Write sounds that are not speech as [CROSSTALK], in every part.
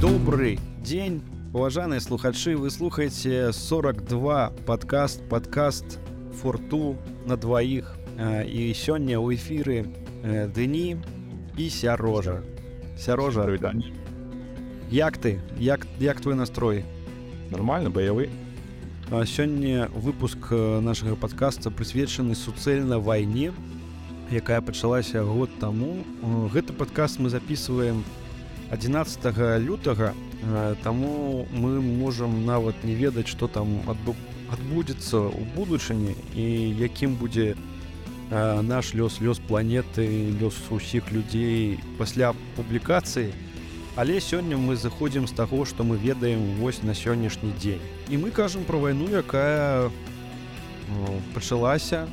добрый день уважаныя слухачы вы слухаеце 42 подкаст подкаст форту на двоих. І сёння ў эфіры дыні і сярожа. Сярожа як ты? Як як твой настрой? Нормально баявы сёння выпуск нашага подкаста прысвечаны суцэльна вайне якая пачалася год таму. Гэты падкаст мы записываем 11 лютага таму мы можам нават не ведаць что там адбу адбудзецца ў будучыні і якім будзе наш лёс лёс планеты лёс усіх людзей пасля публікацыі. Але сёння мы заходзім з таго што мы ведаем вось на сённяшні дзень. І мы кажам пра вайну якая пачалася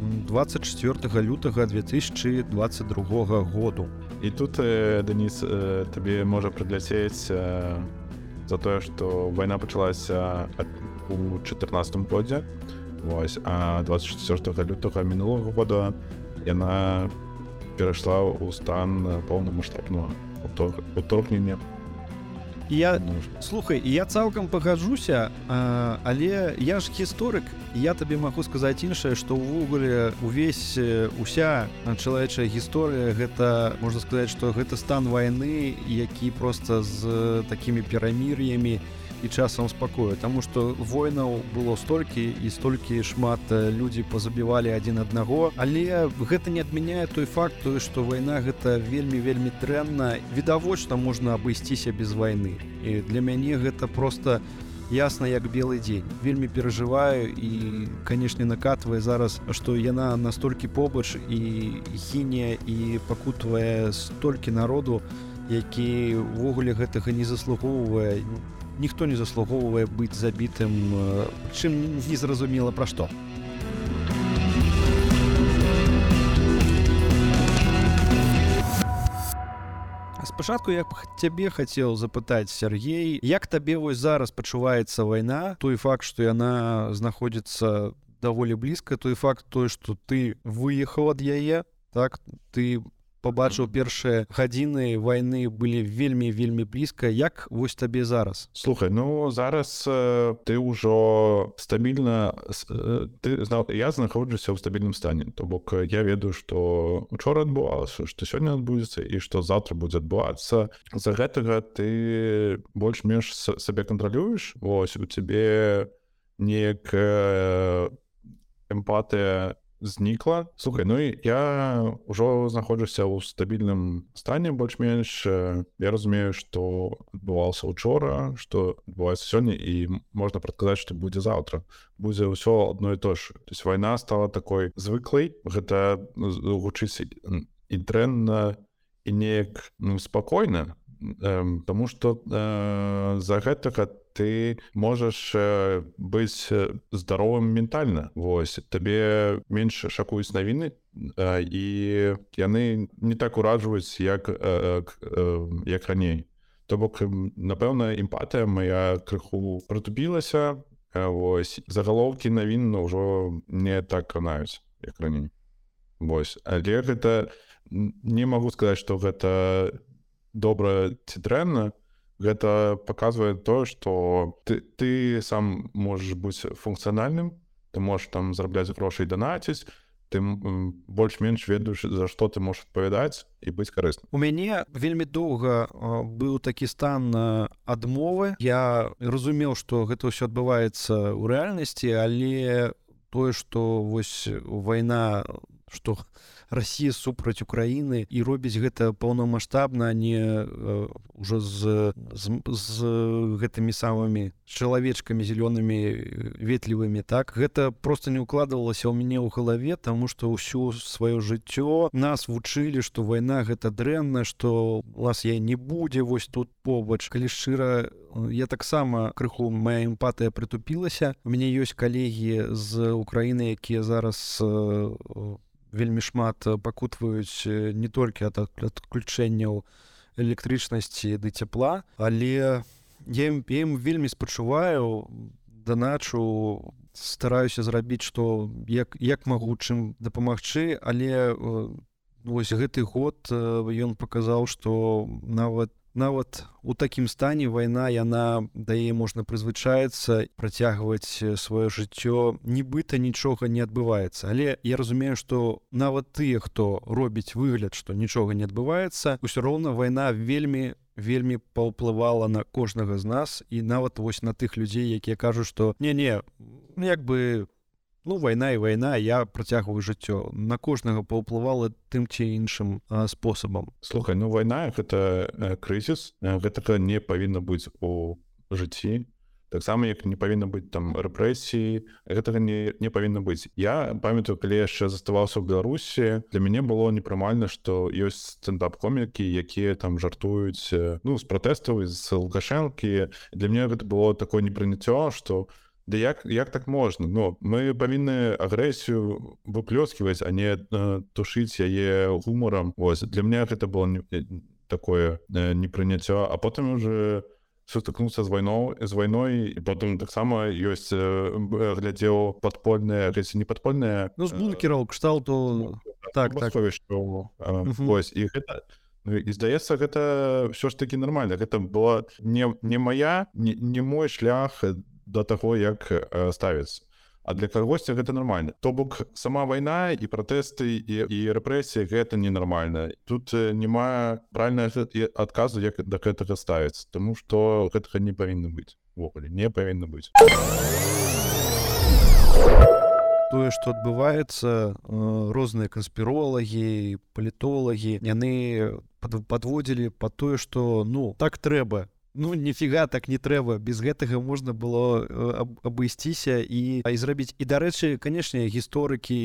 24 лютага 2022 году. І тут э, Даніс э, табе можа прыляцець э, за тое што вайна пачалася у 14 годзе Вось а 24 лютага мінулого года яна перайшла ў стан поўнамасштабного уторгнення я ну, слухай я цалкам пагажуся але я ж гісторык я табе магу сказаць іншае што ўвогуле увесь уся чалавечая гісторыя гэта можна сказаць што гэта стан вайны які просто з такімі перамір'ямі і і часам спакою Таму што войнаў было столькі і столькі шмат людзі пазабівалі адзін аднаго але гэта не адмяняе той факт той што вайна гэта вельмі вельмі дрэнна відавочна можна абысціся без вайны і для мяне гэта просто ясна як белы дзень вельмі перажываю і канешне накатвае зараз што яна настолькі побач і хіне і пакутвае столькі народу які ўвогуле гэтага не заслугоўвае ніхто не заслугоўвае быць забітым чым незразумела пра што спачатку я цябе хацеў запытаць Сергей як табе вось зараз пачуваецца вайна той факт што яна знаходзіцца даволі блізка той факт той што ты выехаў ад яе так? Ты побачыў першыя гадзіны войны былі вельмі вельмі блізка. Як вось табе зараз? Слухай ну зараз э, ты ўжо стабільна э, ты знал я знаходжуся ў стабільным стане. То бок я ведаю что учора адбывалася что сёння адбудзецца і что завтра будзе адбывацца. За гэтага ты больш-менш сабе кантралюеш. Вось у цябе неяк э, эмпатыя знікла слухай ну я ўжо знаходжуся ў стабільным стане больш-менш я разумею што адбывалася учора што адбываецца сёння і можна прадказаць што будзе заўтра будзе ўсё одно і то ж то есть вайна стала такой звыклай гэта гучыць і дрэнна і неяк ну, спакойна Таму што э, за гэтага ты можаш э, быць здаровым ментальна Вось табе менш шакуюць навіны э, і яны не так ураджваюць як э, э, э, як раней То бок напэўна эмпатыя моя крыху прытупілася э, Вось. Загалоўкі навін ўжо не так канаюць як раней. Вось. Але гэта не магу сказаць што гэта добра ці дрэнна гэта паказвае то што ты, ты сам можаш быць функцыянальным ты можаш там зарабляць грошай данаціць ты больш-менш ведаеш за што ты можаш адпавядаць і быць карысным у мяне вельмі доўга быў такі стан адмовы я разумеў што гэта ўсё адбываецца ў рэальнасці але тое што вось вайна што Росія супраць Украіны і робіць гэта паўнамасштабна не ўжо з, з, з гэтымі самымі чалавечкамі зялёнымі ветлівымі так? Гэта просто не укладывалася ў мяне ў галаве тому что ўсё сваё жыццё нас вучылі что вайна гэта дрэнна что вас я не будзе вось тут побач. Калі шчыра я таксама крыху моя эмпатыя прытупілася. У мяне ёсць калегі з Украіны якія зараз у вельмі шмат пакутваюць не толькі ад адключэнняў электрычнасці ды цяпла але я ім ім вельмі спачуваю даначу стараюся зрабіць што як як магу чым дапамагчы але вось гэты год ён паказаў што нават нават у такім стане вайна яна дае можна прызвычаецца працягваць сваё жыццё нібыта нічога не адбываецца але я разумею што нават тыя хто робіць выгляд што нічога не адбываецца ўсё роўна вайна вельмі вельмі паўплывала на кожнага з нас. І нават вось на тых людзей якія кажуць што не не ну, як бы ну вайна і вайна я працягваю жыццё на кожнага паўплывала тым ці іншым спосабам слухай ну вайна гэта э, крызіс гэтага не павінна быць у жыцці таксама як не павінна быць там рэпрэсіі гэтага не, не павінна быць я памятаю калі яшчэ заставаўся ў беларусі для мяне было непрымальна што ёсць стендап комікі якія там жартуюць ну з пратэстаў з лукашэнкі для мяне гэта было такое непрыняццё што у Да як як так можна? Но мы павінны агрэсію выплёсківаць а не э, тушыць яе гумарам ось для меня гэта было не, такое э, непрыняццё а потым уже сутыкнуцца з вайnou з вайной потым таксама ёсць э, глядзеў падпольная не падпольная ну, бункераў кшталту. ну, так, так. Што, э, ось і гэта Ну, і здаецца гэта ўсё ж таки нормально. Гэта была не не моя не, не мой шлях до таго як э, ставіцца. А для кагосьці гэта нормально то бок сама вайна і пратэсты і, і рэпрэсіі гэта ненармальна. Тут няма правильно адказу як да гэтага ставіцца Таму што гэтага не павінна быць ввогуле не павінна быць. Тое што адбываецца розныя канспіролагі палітолагі яны подводзілі по тое што ну так трэба ну нифига так не трэба. Без гэтага можна было э, абысціся і і зрабіць. І дарэчы канешне гісторыкі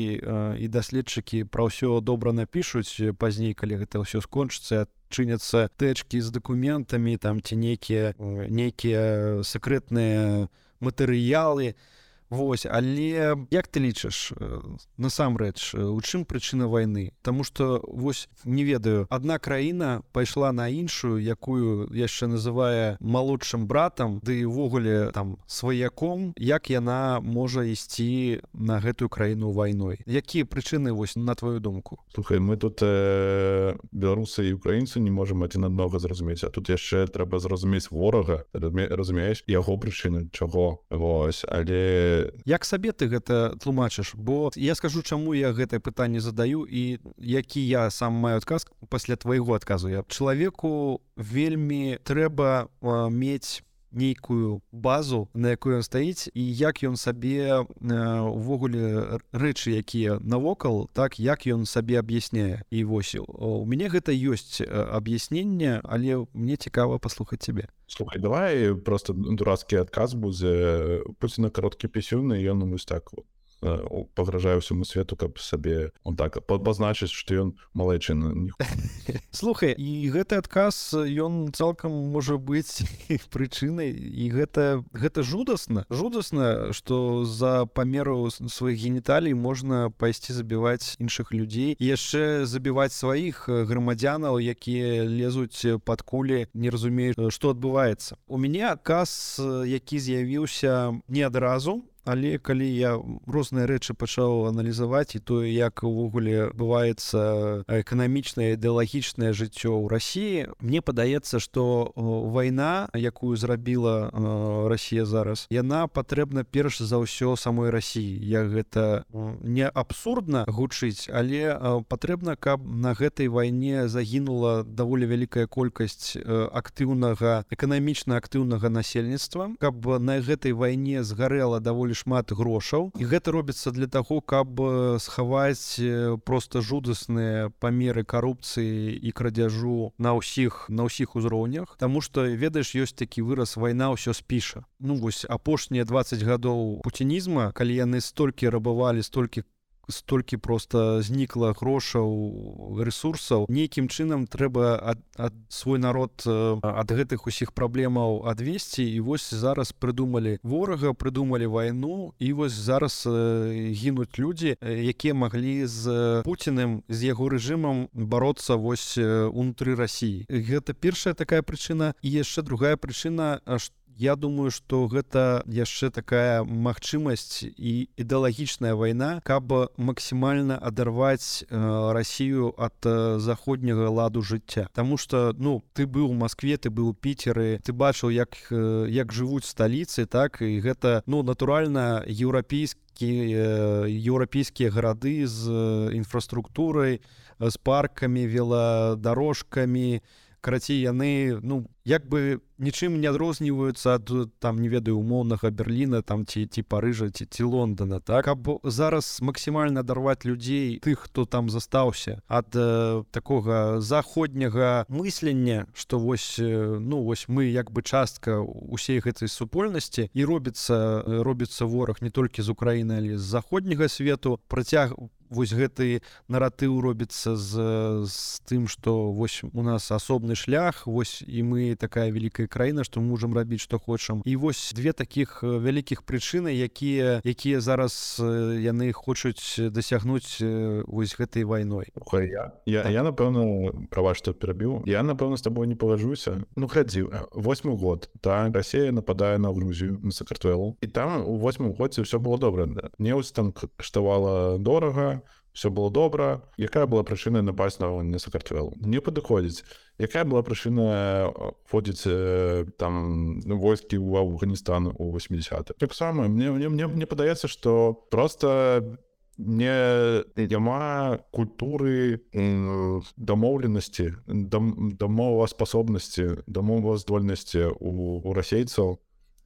і даследчыкі пра ўсё добра напішуць пазней калі гэта ўсё скончыцца чыняцца тэчкі з дакументамі там ці нейкія нейкія сакрэтныя матэрыялы. то Вось але як ты лічыш э, насамрэч э, у чым прычына вайны? Таму что вось не ведаю одна краіна пайшла на іншую якую яшчэ называе малодшым братам ды увогуле там сваяком як яна можа ісці на гэтую краіну вайной. Якія прычыны вось на твою думку? Слухай мы тут э, беларусы і украінцы не можемм адзін аднога зразумець А тут яшчэ трэба зразумець ворага разумееш яго прычыны чаго. Вось але як сабе ты гэта тлумачыш? Бо я скажу чаму я гэтае пытанне задаю і які я сам маю адказ пасля твайго адказу. Я чалавеку вельмі трэба мець нейкую базу на якую ён стаіць і як ён сабе увогуле рэчы якія навокал так як ён сабе аб'ясняе. І вось у мяне гэта ёсць аб'ясненне але мне цікава паслухаць цябе. Слухай давай просто дурацкі адказ будзе пуці на кароткі пісюны ён вось так вот. Э, пагражае ўсяму свету каб сабе он так пазначыць што ён малайчын слухай і гэты адказ ён цалкам можа быць [LAUGHS] прычынай і гэта гэта жудасна. Жудасна што за памеру сваіх генеталей можна пайсці забіваць іншых людзей. Яшчэ забіваць сваіх грамадзянаў якія лезуць пад кулі не разумеюць што адбываецца. У мяне адказ які з'явіўся не адразу але калі я розныя рэчы пачаў аналізаваць і тое як увогуле бываецца эканамічнае ідэалагічнае жыццё ў рассіі мне падаецца што вайна якую зрабіла Росія зараз яна патрэбна перш за ўсё самой рассіі я гэта не абсурдна гучыць але патрэбна каб на гэтай вайне загінула даволі вялікая колькасць актыўнага эканамічна актыўнага насельніцтва. Каб на гэтай вайне згарэла даволі шмат грошаў. І гэта робіцца для таго каб э, схаваць э, просто жудасныя памеры карупцыі і крадзяжу на ўсіх на ўсіх узроўнях. Таму что ведаеш ёсць такі выраз вайна ўсё спіша Ну вось апошнія 20 гадоў пуцінізма калі яны столькі рабавалі столькі столькі просто знікла грошаў ресурсаў. Нейкім чынам трэба ад, ад свой народ ад гэтых усіх праблемаў адвесці. І вось зараз прыдумалі ворага прыдумалі вайну. І вось зараз гінуць людзі якія маглі з пуціным з яго рэжымам бороться вось унутры Росіі гэта першая такая прычына. І яшчэ другая прычына што я думаю что гэта яшчэ такая магчымасць і ідэалагічная вайна каб максімальна адарваць э, Россию ад э, заходняга ладу жыцця. Таму что ну ты быў у Москве ты быў піцеры ты бачыў як э, як жывуць сталіцы так і гэта ну натуральна еўрапейскі еўрапейскія гарады з інфраструктурай з паркамі веладарожкамі карацей яны ну як бы нічым не адрозніваюцца ад там не ведаю умоўнага берерліна там ці ці парыжа ці ці лондона так? Або зараз максімальна адарваць людзей тых хто там застаўся ад э, такога заходняга мыслення что вось э, ну вось мы як бы частка усей гэтай супольнасці і робіцца робіцца вораг не толькі з Украіны але з заходняга свету. Працяг вось гэты наратыў робіцца з, з тым что вось у нас асобны шлях вось і мы такая вялікая краіна што можам рабіць што хочам і вось две таких вялікіх прычыны якія якія зараз яны хочуць дасягнуць вось гэтай вайной я я, так. я напэўна права што перабіў я напэўна з табой не палажуся ну хадзіў восьмы год так Россия нападае на Грузію на сакартвелу і там у восьмым годзе все было добра да? не там каштавала дорага все было добра якая была прычына напасть на не сакартвелу не падыходзіць якая была прычына вводзіць там войскі ў афганістан у 80 таксама мне мне мне мне падаецца что просто не няма культуры дамоўленасці дамоваспасобнасці дамоваздольнасці у, у расейцаў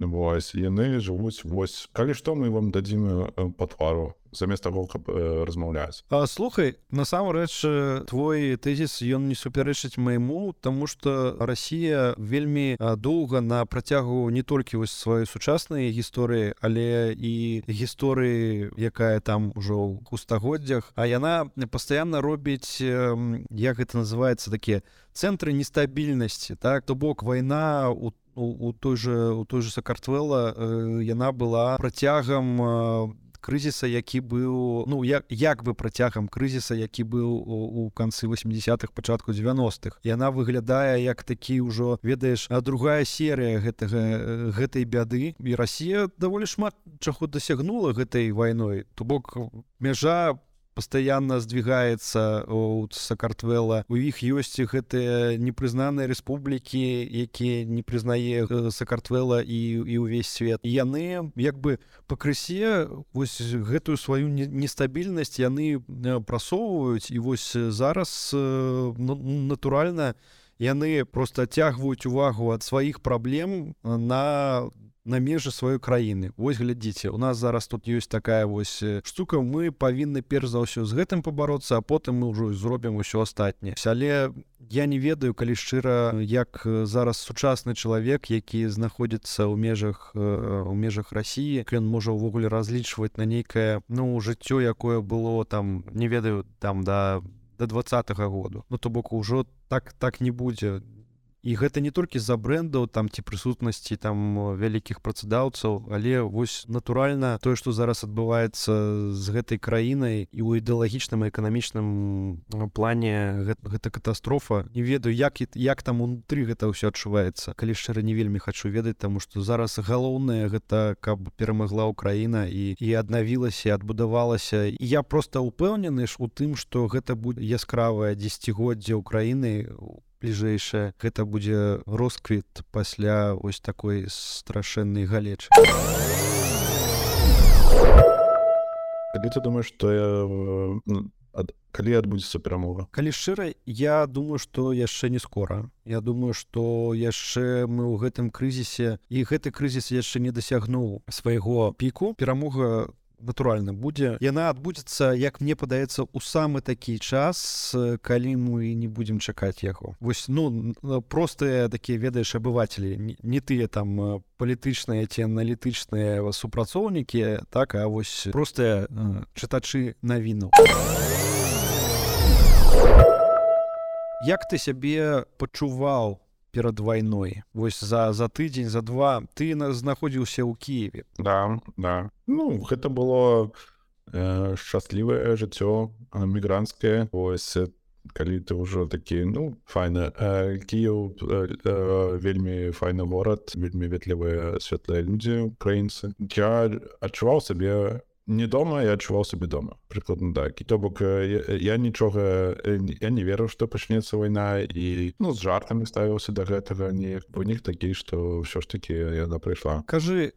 вось яны жывуць вось калі што мы вам дадзім па твару замест того каб э, размаўляць А слухай насамрэч твой тэзіс ён не супярэчыць майму тому что Росія вельмі доўга на працягу не толькі вось сваёй сучаснай гісторыі але і гісторыі якая там ужо у стагоддзях а яна пастаянна робіць як гэта называется такія цэнтры нестабільнасці так? То бок вайна у у той же у той же сакартвела э, яна была працягам крызіса які быў ну як як бы працягам крызіса які быў у, у канцы 80-х пачатку 90-х яна выглядае як такі ўжо ведаеш а другая серыя гэтага гэтай бяды. І Росія даволі шмат чаго дасягнула гэтай вайной. То бок мяжа по постоянно сдвигается у сакартвела у іх ёсць гэтыя непрызнаныя рэспублікі якія не прызнае сакартвела і і ўвесь свет. Яны як бы пакрысе вось гэтую сваю нестабільнасць яны прасоўваюць. І вось зараз натуральна яны просто адцягваюць увагу ад сваіх праблем на на межы сваёй краіны Вось глядзіце у нас зараз тут ёсць такая вось штука. Мы павінны перш за ўсё з гэтым пабароцца а потым мы ўжо зробім усё астатняе але я не ведаю калі шчыра як зараз сучасны чалавек які знаходзіцца ў межах у межах Росіі ён можа ўвогуле разлічваць на нейкае ну жыццё якое было там не ведаю там да до двадцатого году ну то бок ужо так так не будзе і гэта не толькі з-за брэндаў там ці прысутнасці там вялікіх працадаўцаў але вось натуральна тое што зараз адбываецца з гэтай краінай і ў ідэалагічным эканамічным плане гэта, гэта катастрофа. Не ведаю як як там унутры гэта ўсё адчуваецца. Калі шчыра не вельмі хачу ведаць таму што зараз галоўнае гэта каб перамагла ўкраіна і і аднавілася адбудавалася. І я просто ўпэўнены ж у тым што гэта будзе яскравае дзесяцігоддзя ўкраіны у бліжэйшае. Гэта будзе росквіт пасля ось такой страшэннай галечы. Калі ты думаешь что я ад, калі адбудзецца перамога? Калі шчыра я думаю что яшчэ не скора. Я думаю что яшчэ мы ў гэтым крызісе і гэты крызіс яшчэ не дасягнуў свайго піку. Перамога натуральна будзе яна адбудзецца як мне падаецца у самы такі час калі мы не будзем чакаць яго. Вось ну простыя такія ведаеш абывателі не, тыя там палітычныя ці аналітычныя супрацоўнікі так а вось простыя чытачы навіну як ты сябе пачуваў перад вайной вось за за тыдзень за два ты нас знаходзіўся ў Киеве. Да да. Ну гэта было э, шчаслівае жыццё мігрантскае. Ось калі ты ўжо такі ну файна кіяў вельмі файны горад вельмі ветлівыя светлыя людзі украінцы. Я адчуваў сабе не дома я адчуваў сабе дома прыкладна так і то бок я, я нічога я не веру што пачнецца вайна і ну з жартамі ставіўся да гэтага не вынік такі што ўсё ж такі яна прыйшла кажы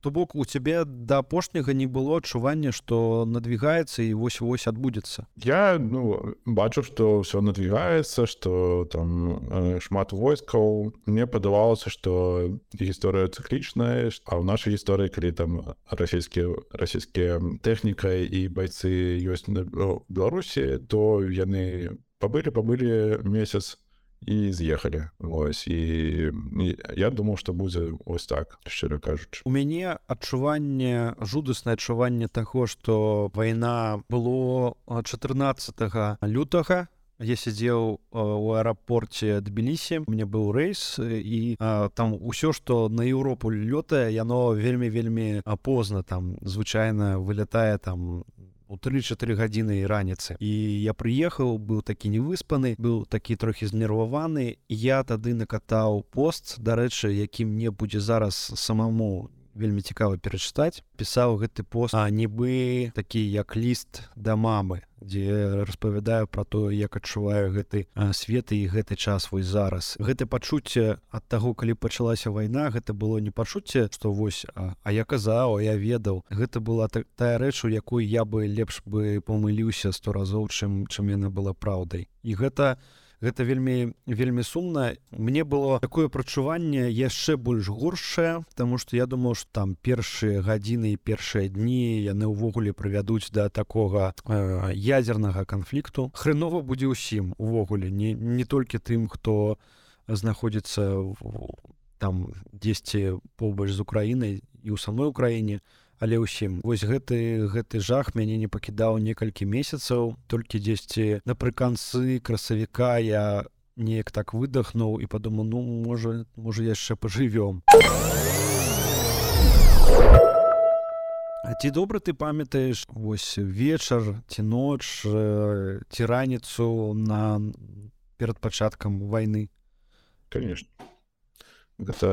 то бок у цябе да апошняга не было адчування што надвігаецца і вось вось адбудзецца? Я ну бачу што ўсё надвігаецца што там шмат войскаў. Мне падавалася што гісторыя цыклічная а ў нашай гісторыі калі там расійскія расійскія тэхніка і байцы ёсць на беларусі то яны пабылі пабылі месяц і з'ехалі ось і, і я думаў што будзе ось так шчыра кажучы у мяне адчуванне жудаснае адчуванне таго што вайна было 14 лютага я сядзеў у аэрапорце тбілісі мне быў рэйс і а, там усё што на Еўропу лётае яно вельмі вельмі апозна там звычайна вылятае там у 3-4 гадзіны раніцы і я прыехаў быў такі невыспаны быў такі трохі знерваваны я тады накатаў пост дарэчы які мне будзе зараз самому вельмі цікава перачытаць. Пісаў гэты пост а нібы такі як ліст да мамы дзе распавядаю про то як адчуваю гэты свет і гэты час вось зараз. Гэта пачуцце ад таго калі пачалася вайна гэта было не пачуцце што вось а, а я казаў я ведаў. Гэта была та, тая рэч у якой я бы лепш бы памыліўся сто разоў чым чым яна была праўдай. І гэта не гэта вельмі вельмі сумна. Мне было такое прачуванне яшчэ больш горшае тому что я думаю что там першыя гадзіны і першыя дні яны ўвогуле прывядуць да такога э, ядзернага канфлікту. Хрэнова будзе ўсім увогуле не не толькі тым хто знаходзіцца там дзесьці побач з украінай і ў самой украіне але ўсім. Вось гэты гэты жах мяне не пакідаў некалькі месяцаў толькі дзесьці напрыканцы красавіка я неяк так выдохнуў і падумаў ну можа можа яшчэ пажывём. Ці добра ты памятаеш вось вечар ці ноч ці раніцу на перад пачаткам войны конечно гэта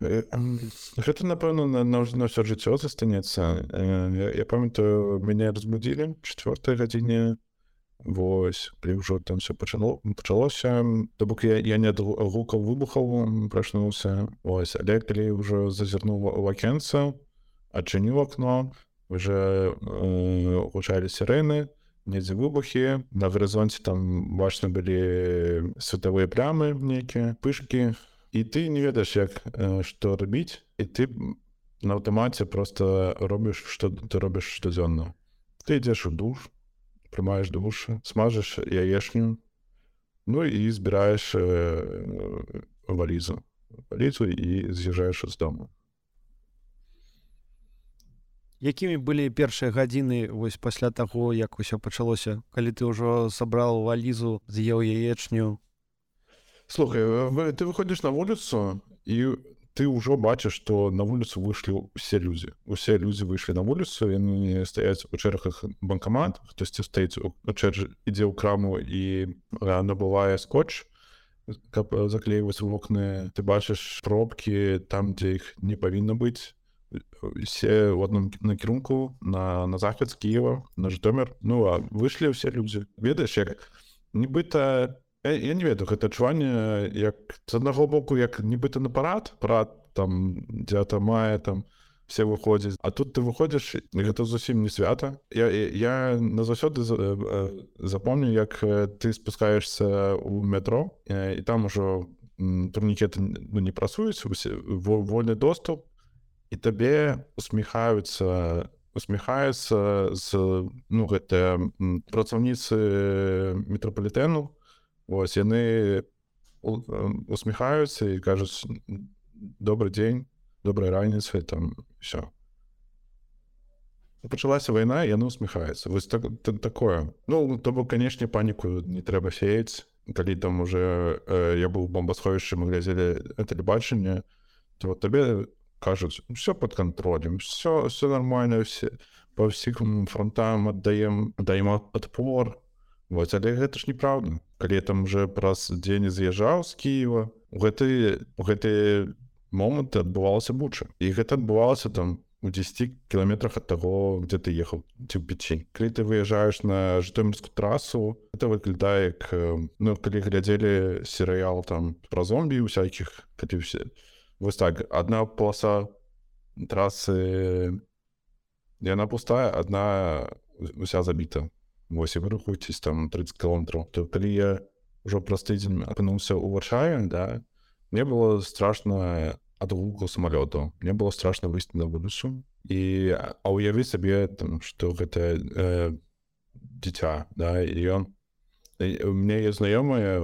гэта напэўна на, на, на ўсё жыццё застанецца я, я памятаю мяне разбудзілі четвертой гадзіне Вось калі ўжо там все пачало пачалося то бок я, я не гукаў выбухаў прачнуўся ось але калі ўжо зазірнуў у акенца адчыніў акно уже гучалі сірэны недзе выбухі на гарызонце там бачна былі светавыя плямы нейкія пышкі і ты не ведаеш як што рабіць і ты на аўтамаце просто робіш што ты робіш штодзённа. Ты ідзеш у душ прымаеш душ смажаш яешню Ну і збіраеш э, валізу. Валізу і з'язджаеш з дому. Якімі былі першыя гадзіны вось пасля таго як усё пачалося калі ты ўжо сабрал валізу з'еў яечню слухай ты выходишь на вуліцу і ты ўжо бачыш что на вуліцу выйшлі усе людзі усе людзі выйшлі на вуліцу яны стаяць у чэргах банкамат хтосьці стаіць чэрж ідзе ў краму і набывае скотч каб заклейваць вокны ты бачыш пробкі там дзе іх не павінна быць все в одном накірунку на на захад з Киева на житомир. Ну а выйшлі ўсе людзі ведаеш як нібыта я, я не ведаю гэта адчуванне як з аднаго боку як нібыта на парад парад там дзята мае там все выходзяць а тут ты выходзіш гэта зусім не свята. Я, я, я назаўсёды запомню як ты спускаешься у метро і там ужо турнікеты ну, не прасуюць вольны доступ і табе усміхаюцца усміхаецца з ну гэта працаўніцы метрапалітэну Вось яны усміхаюцца і кажуць добрый дзень добрай раніцы там все пачалася вайна яны усміхаюцца вось так, так такое. Ну то бок канешне паніку не трэба сеяць калі там уже э, я быў бомбасховішчы мы глядзелі тэлебачанне то вот табе кажуць все под контролем все все нормально все по ўсім фронтам аддаем даем адпор вот але гэта ж неправда калі там уже праз дзень з'язджаў з Киева гэты гэты момант адбывалася буча. І гэта адбывалася там у 10 кіламетрах ад таго где ты ехаў ці печень калі ты выязджаеш на жытомірскую трасу это выглядае як ну калі глядзелі серыял там пра зомбі усякіх калі все вось так одна полоса трассы яна пустая одна уся забіта восьось вы рухуецесь там 30 километров. То калі я ўжо праз тыдзень апынуўся ў варшаве да. Мне было страшно ад гуку самалёту мне было страшно выйсці на вуліцу і а уяві сабе там что гэта э, дзіця да і ён мне є знаёмыя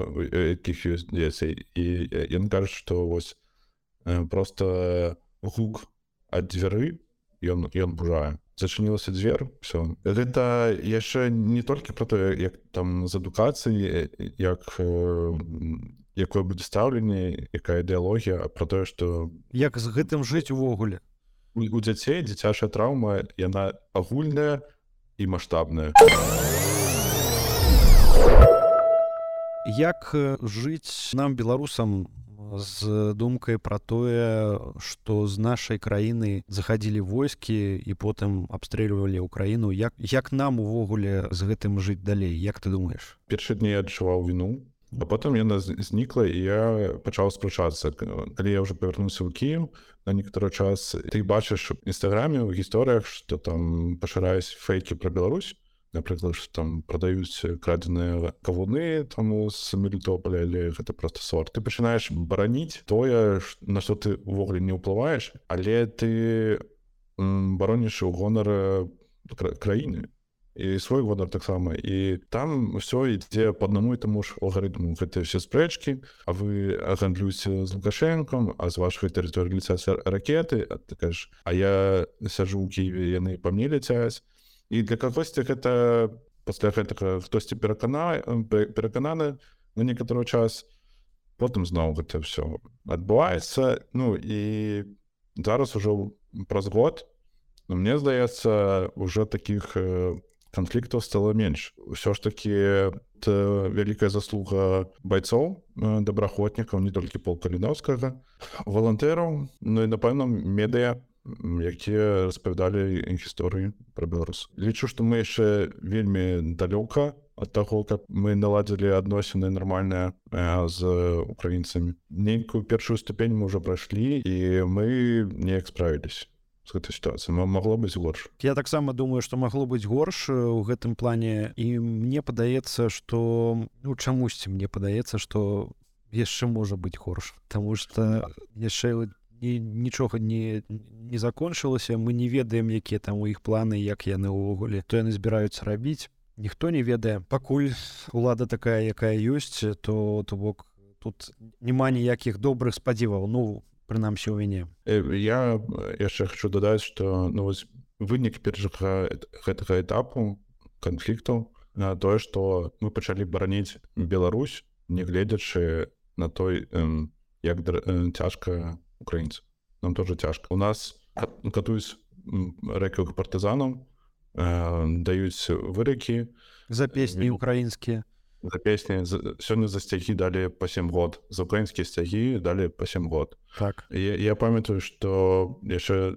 якіх ёсць дзеці і ён кажа што вось э, просто гук ад дзвяры ён ён бужае зачынілася дзвер все гэта яшчэ не толькі про тое як там з адукацыі як якое будзе стаўленне якая ідэалогія про тое что як з гэтым жыць увогуле. У дзяцей дзіцячая траўма яна агульная і маштабная як жыць нам беларусам з думкай пра тое што з нашай краіны заходзілі войскі і потым абстрэльвалі ўкраіну як як нам увогуле з гэтым жыць далей? Як ты думаешь першы дні адчуваў віну а потым яна знікла і я пачаў спрачацца калі я уже павярнуўся ў Кіев на некаторы час ты бачыш нстаграме ў гісторыях што там пашыраюсь фейкі пра Беларусь напрыклад там продаюць крадзеныя кавуны таму з мелітополя але гэта просто сорт. Ты пачынаеш бараніць тое на што ты увогуле не ўплываеш але ты бароніш у гонар краіны і свой гонар таксама і там ўсё ідзе по аднаму і таму ж алгарытму гэта все спрэчкі А вы гандлюся з лукашэнкам а з вашай тэрыторыі ліцацыя ракеты. Ты кажаш А я сяжу ў Киеве яны па мне ляцяць і для кагосьці гэта пасля гэтага хтосьці перакана перакананы на некаторы час. Потым зноў гэта все адбываецца ну і зараз ужо праз год ну, мне здаецца уже таких канфліктаў стало менш ўсё ж таки вялікая заслуга байцоў добраахвотнікаў не толькі пол каліновскага валантэраў Ну і напэўна медыя якія распавядалі гісторыі пра беларус лічу што мы яшчэ вельмі далёка ад таго каб мы наладзілі адносіны нармальныя з украінцамі нейкую першую ступень мы ўжо прайшлі і мы неяк справілись гэтай сітуацыі магло быць горш я таксама думаю што магло быць горш у гэтым плане і мне падаецца што ну чамусьці мне падаецца што яшчэ можа быць горш. Таму што яшчэ і нічога не не закончылася мы не ведаем якія там у іх планы як яны ўвогуле то яны збіраюцца рабіць ніхто не ведае пакуль улада такая якая ёсць то то бок тут няма ніякіх добрых спадзіваў ну прынамсі ў мяне я яшчэ хочу дадаць что ну вось вынік першага гэтага этапу канфліктаў на тое что мы пачалі бараніць Беларусь нягледзячы на той як цяжка украінцаў нам тоже цяжка у нас катуюць рэкавых партызанаў даюць выракі за песні украінскія за песні сёння за сцягі далі па 7 год за украінскія сцягі далі па 7 год так я, я памятаю что яшчэ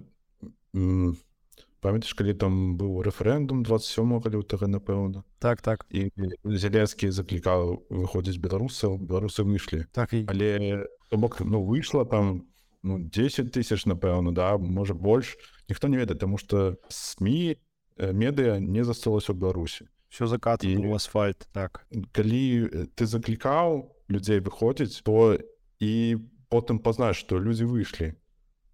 памятаеш калі там быў рэферэндум 27 лютага напэўна так так і зялецкі заклікаў выходзіць беларусаў беларусы выйшлі так і але то бок ну выйшла там ну 10 тысяч напэўна да можа больш ніхто не ведае тому что сМ медыа не засталася ў беларусі все закат і у асфальт так. Калі ты заклікаў людзей выходзіць то і потым пазнаеш что людзі выйшлі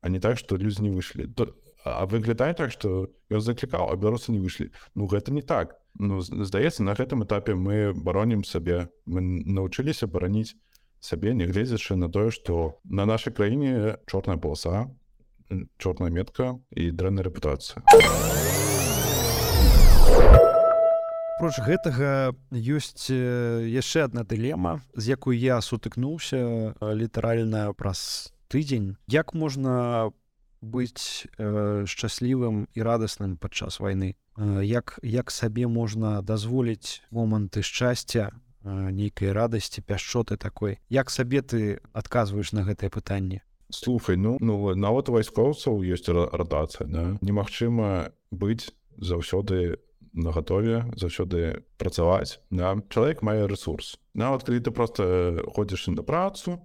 а не так что людзі не выйшлі то а выглядае так что я заклікаў а беларусы не выйшлі ну гэта не так. Ну здаецца на гэтым этапе мы баронім сабе мы научыліся бараніць сабе нягледзячы на тое што на нашай краіне чорная полоса чорная метка і дрэнная рэпутацыя проч гэтага ёсць яшчэ одна дылема з якой я сутыкнуўся літаральна праз тыдзень. Як можна быць э, шчаслівым і радасным падчас вайны? Э, як як сабе можна дазволіць моманты шчасця нейкай радасці пяшчоты такой як сабе ты адказваеш на гэтае пытанне слухай ну ну нават вайскоўцаў ёсць радацыя да? немагчыма быць заўсёды нагатове заўсёды працаваць да? чалавек мае ресурс нават калі ты просто ходзіш на працу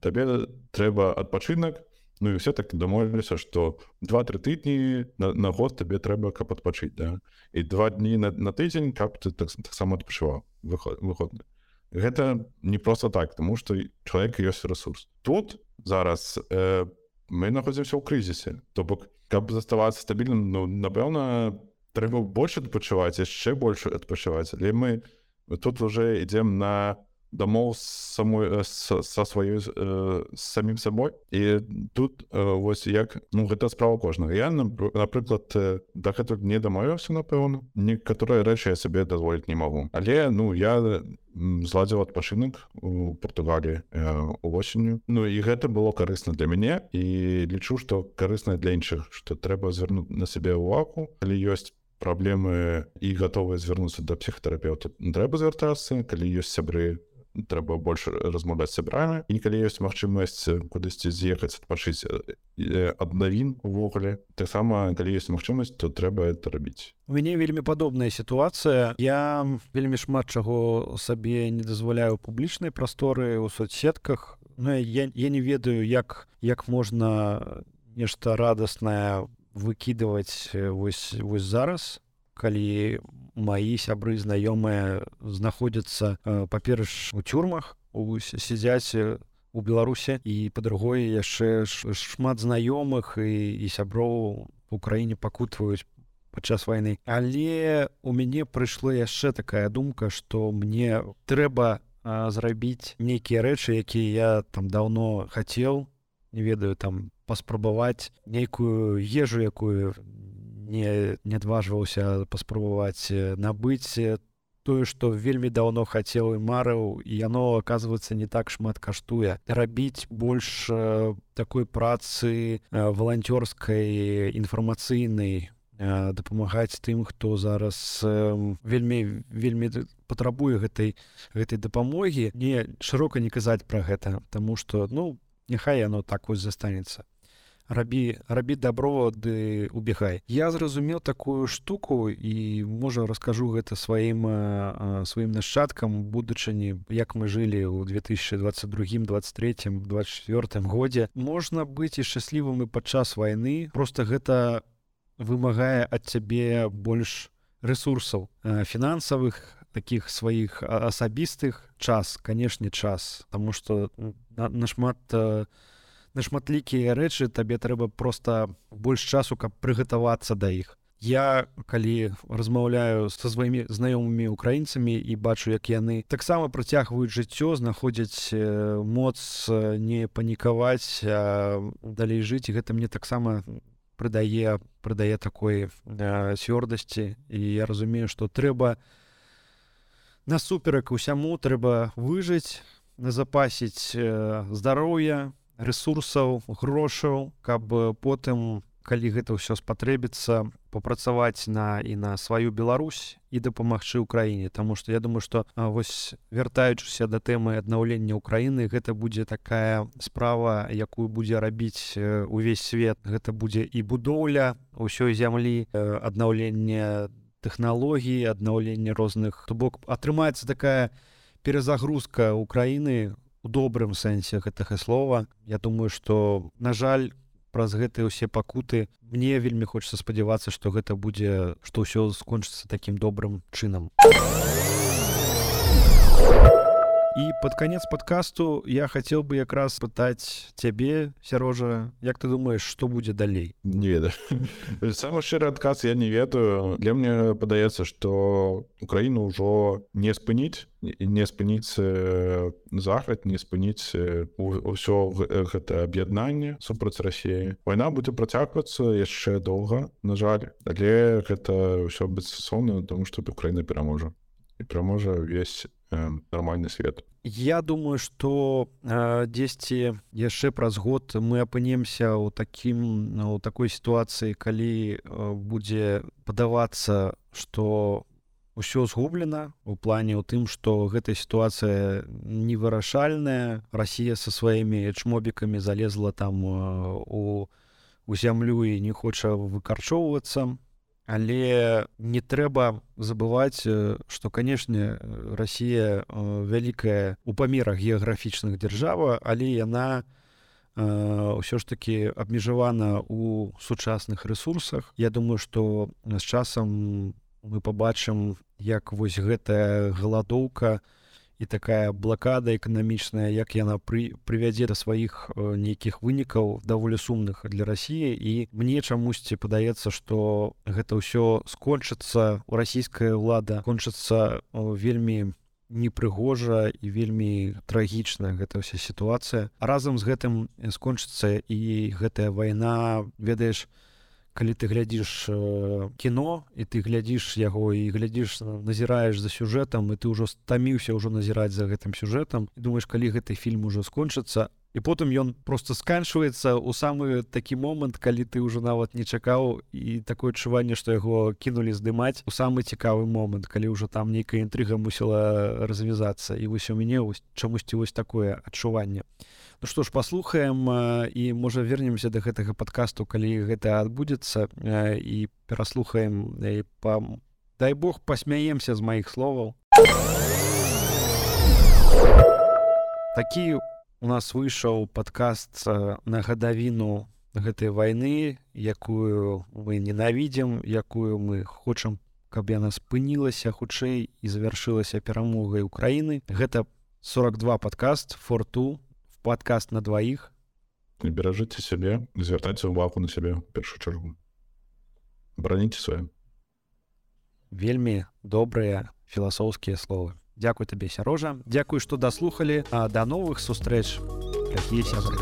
табе трэба адпачынак Ну і все так дамовіліся што два-тры тыдні на, на год табе трэба каб адпачыць да? і два дні на, на тыдзень каб ты таксама так адпачываў выходны гэта не просто так тому что чалавек ёсць ресурс. Тут зараз э, мы находзімся ў крызісе то бок каб заставацца стабільным ну напэўна трэба больше адпачываць яшчэ больше адпачываць. Але мы тут уже ідзем на дамоў самой э, са сваёй э, самім сабой і тут э, вось як ну гэта справа кожнага я напрыклад да гэтага не дамовіўся напэўна некаторыя рэчы я сабе дазволіць не магу але ну я зладзіў адпачынак у Португаліі увосенню Ну і гэта было карысна для мяне і лічу што карысна для іншых што трэба звярнуць на сябе ўвагу калі ёсць праблемы і гатовыя звярнуцца да псіхатэрапеўта трэба звяртацца калі ёсць сябры трэба больш размаўляць сябрамі і калі ёсць магчымасць кудысьці з'ехаць адпачыць ад навін увогуле таксама калі ёсць магчымасць то трэба это рабіць у мяне вельмі падобная сітуацыя я вельмі шмат чаго сабе не дазваляю публічнай прасторы ў соцсетках. Ну я, я не ведаю як як можна нешта радаснае выкідываць вось вось зараз калі маі сябры знаёмыя знаходзяцца паперш у тюрмах сядзяць у беларусе і па-другое яшчэ шмат знаёмых і, і сяброў у краіне пакутваюць падчас вайны але у мяне прыйшла яшчэ такая думка што мне трэба зрабіць нейкія рэчы якія я там даўно хацеў не ведаю там паспрабаваць нейкую ежу якую не не адважваўся паспрабаваць набыць тое што вельмі даўно хацеў і марыў і яно оказывается не так шмат каштуе рабіць больш такой працы валанцёрскай інфармацыйнай дапамагаць тым хто зараз вельмі вельмі патрабуе гэтай гэтай дапамогі не шырока не казаць пра гэта Таму што ну няхай яно так вось застанецца рабі рабі добро ды убегай я зразумеў такую штуку і можа раскажу гэта сваім сваім нашчадкам будучыні як мы жылі ў 2022 23 24 годзе. Можна быць і шчаслівым і падчас вайны просто гэта вымагае ад цябе больш ресурсаў фінансавых таких сваіх асабістых. Час канешне час тому что нашмат на на шматлікія рэчы табе трэба просто больш часу каб прыгатавацца да іх. Я калі размаўляю са сваімі знаёмымі украінцамі і бачу як яны таксама працягваюць жыццё знаходзяць моц не панікаваць далей жыць гэта мне таксама прыдае прыдае такой цвёрдасці. І я разумею што трэба насуперак усяму трэба выжыць назапасіць здароўя ресурсаў грошаў каб потым калі гэта ўсё спатрэбіцца папрацаваць на і на сваю Беларусь і дапамагчы ўкраіне Таму што я думаю што вось вяртаючыся да тэмы аднаўлення ўкраіны гэта будзе такая справа якую будзе рабіць увесь свет. Гэта будзе і будоўля ўсёй зямлі аднаўлення тэхналогій аднаўлення розных то бок атрымаецца такая перазагрузка ўкраіны у добрым сэнсе гэтага слова. Я думаю что на жаль праз гэтыя ўсе пакуты мне вельмі хочется спадзявацца что гэта будзе что ўсё скончыцца таким добрым чынам і под конец подкасту я хотел бы якраз пытаць цябе сярожа як ты думаешь что будзе далей? Не веда [LAUGHS] самы шчыры адказ я не ведаю. Для мне падаецца что украіну ўжо не спыніць не спыніць захад не спыніць ўсё гэта аб'яднанне супраць рассіі вайна будзе працягвацца яшчэ доўга на жаль. Але гэта ўсё бессонна тому что украіна пераможа і пераможа ўвесь э, нармальны свет. Я думаю что э, дзесьці яшчэ праз год мы апынемся ў такім у такой сітуацыі калі э, будзе падавацца что ўсё згублена у плане ў тым што гэтая сітуацыя невырашальная. Росія со сваімі чмобікамі залезла там у у зямлю і не хоча выкарчоўвацца але не трэба забываць что канешне Росія вялікая у памерах геаграфічных дзяржава але яна ўсё ж таки абмежавана у сучасных ресурсах Я думаю что з часам мы побачым як вось гэтая галадоўка і такая блакада эканамічная як яна пры прывядзе да сваіх нейкіх вынікаў даволі сумных для Росіі. І мне чамусьці падаецца что гэта ўсё скончыцца у расійская ўлада кончыцца вельмі непрыгожа і вельмі трагічная гэта ўся сітуацыя. Разам з гэтым скончыцца і гэтая вайна ведаеш у калі ты глядзіш э, кіно і ты глядзіш яго і глядзіш назіраеш за сюжэтам і ты ўжо стаміўся ўжо назіраць за гэтым сюжэтам і думаеш калі гэты фільм ужо скончыцца і потым ён просто сканчваецца у самы такі момант калі ты ўжо нават не чакаў і такое адчуванне што яго кінулі здымаць у самы цікавы момант калі ўжо там нейкая інтрыга мусіла развязацца. І вось у мяне чамусьці вось такое адчуванне. Ну што ж паслухаем і можа вернемся да гэтага падкасту калі гэта адбудзецца і пераслухаем па дай Бог пасмяемся з маіх словаў. Такі у нас выйшаў падкаст на гадавіну гэтай вайны якую мы ненавідзім якую мы хочам каб яна спынілася хутчэй і завяршылася перамогай Украіны. Гэта 42 падкаст форту падкаст на дваіх. Беражыце сябе звяртайце ўвагу на сябе першую чаргу. Браніце свае вельмі добрыя філасофскія словы Дзякуй табе сярожа. Дякую што даслухалі а да новых сустрэч якія сябры.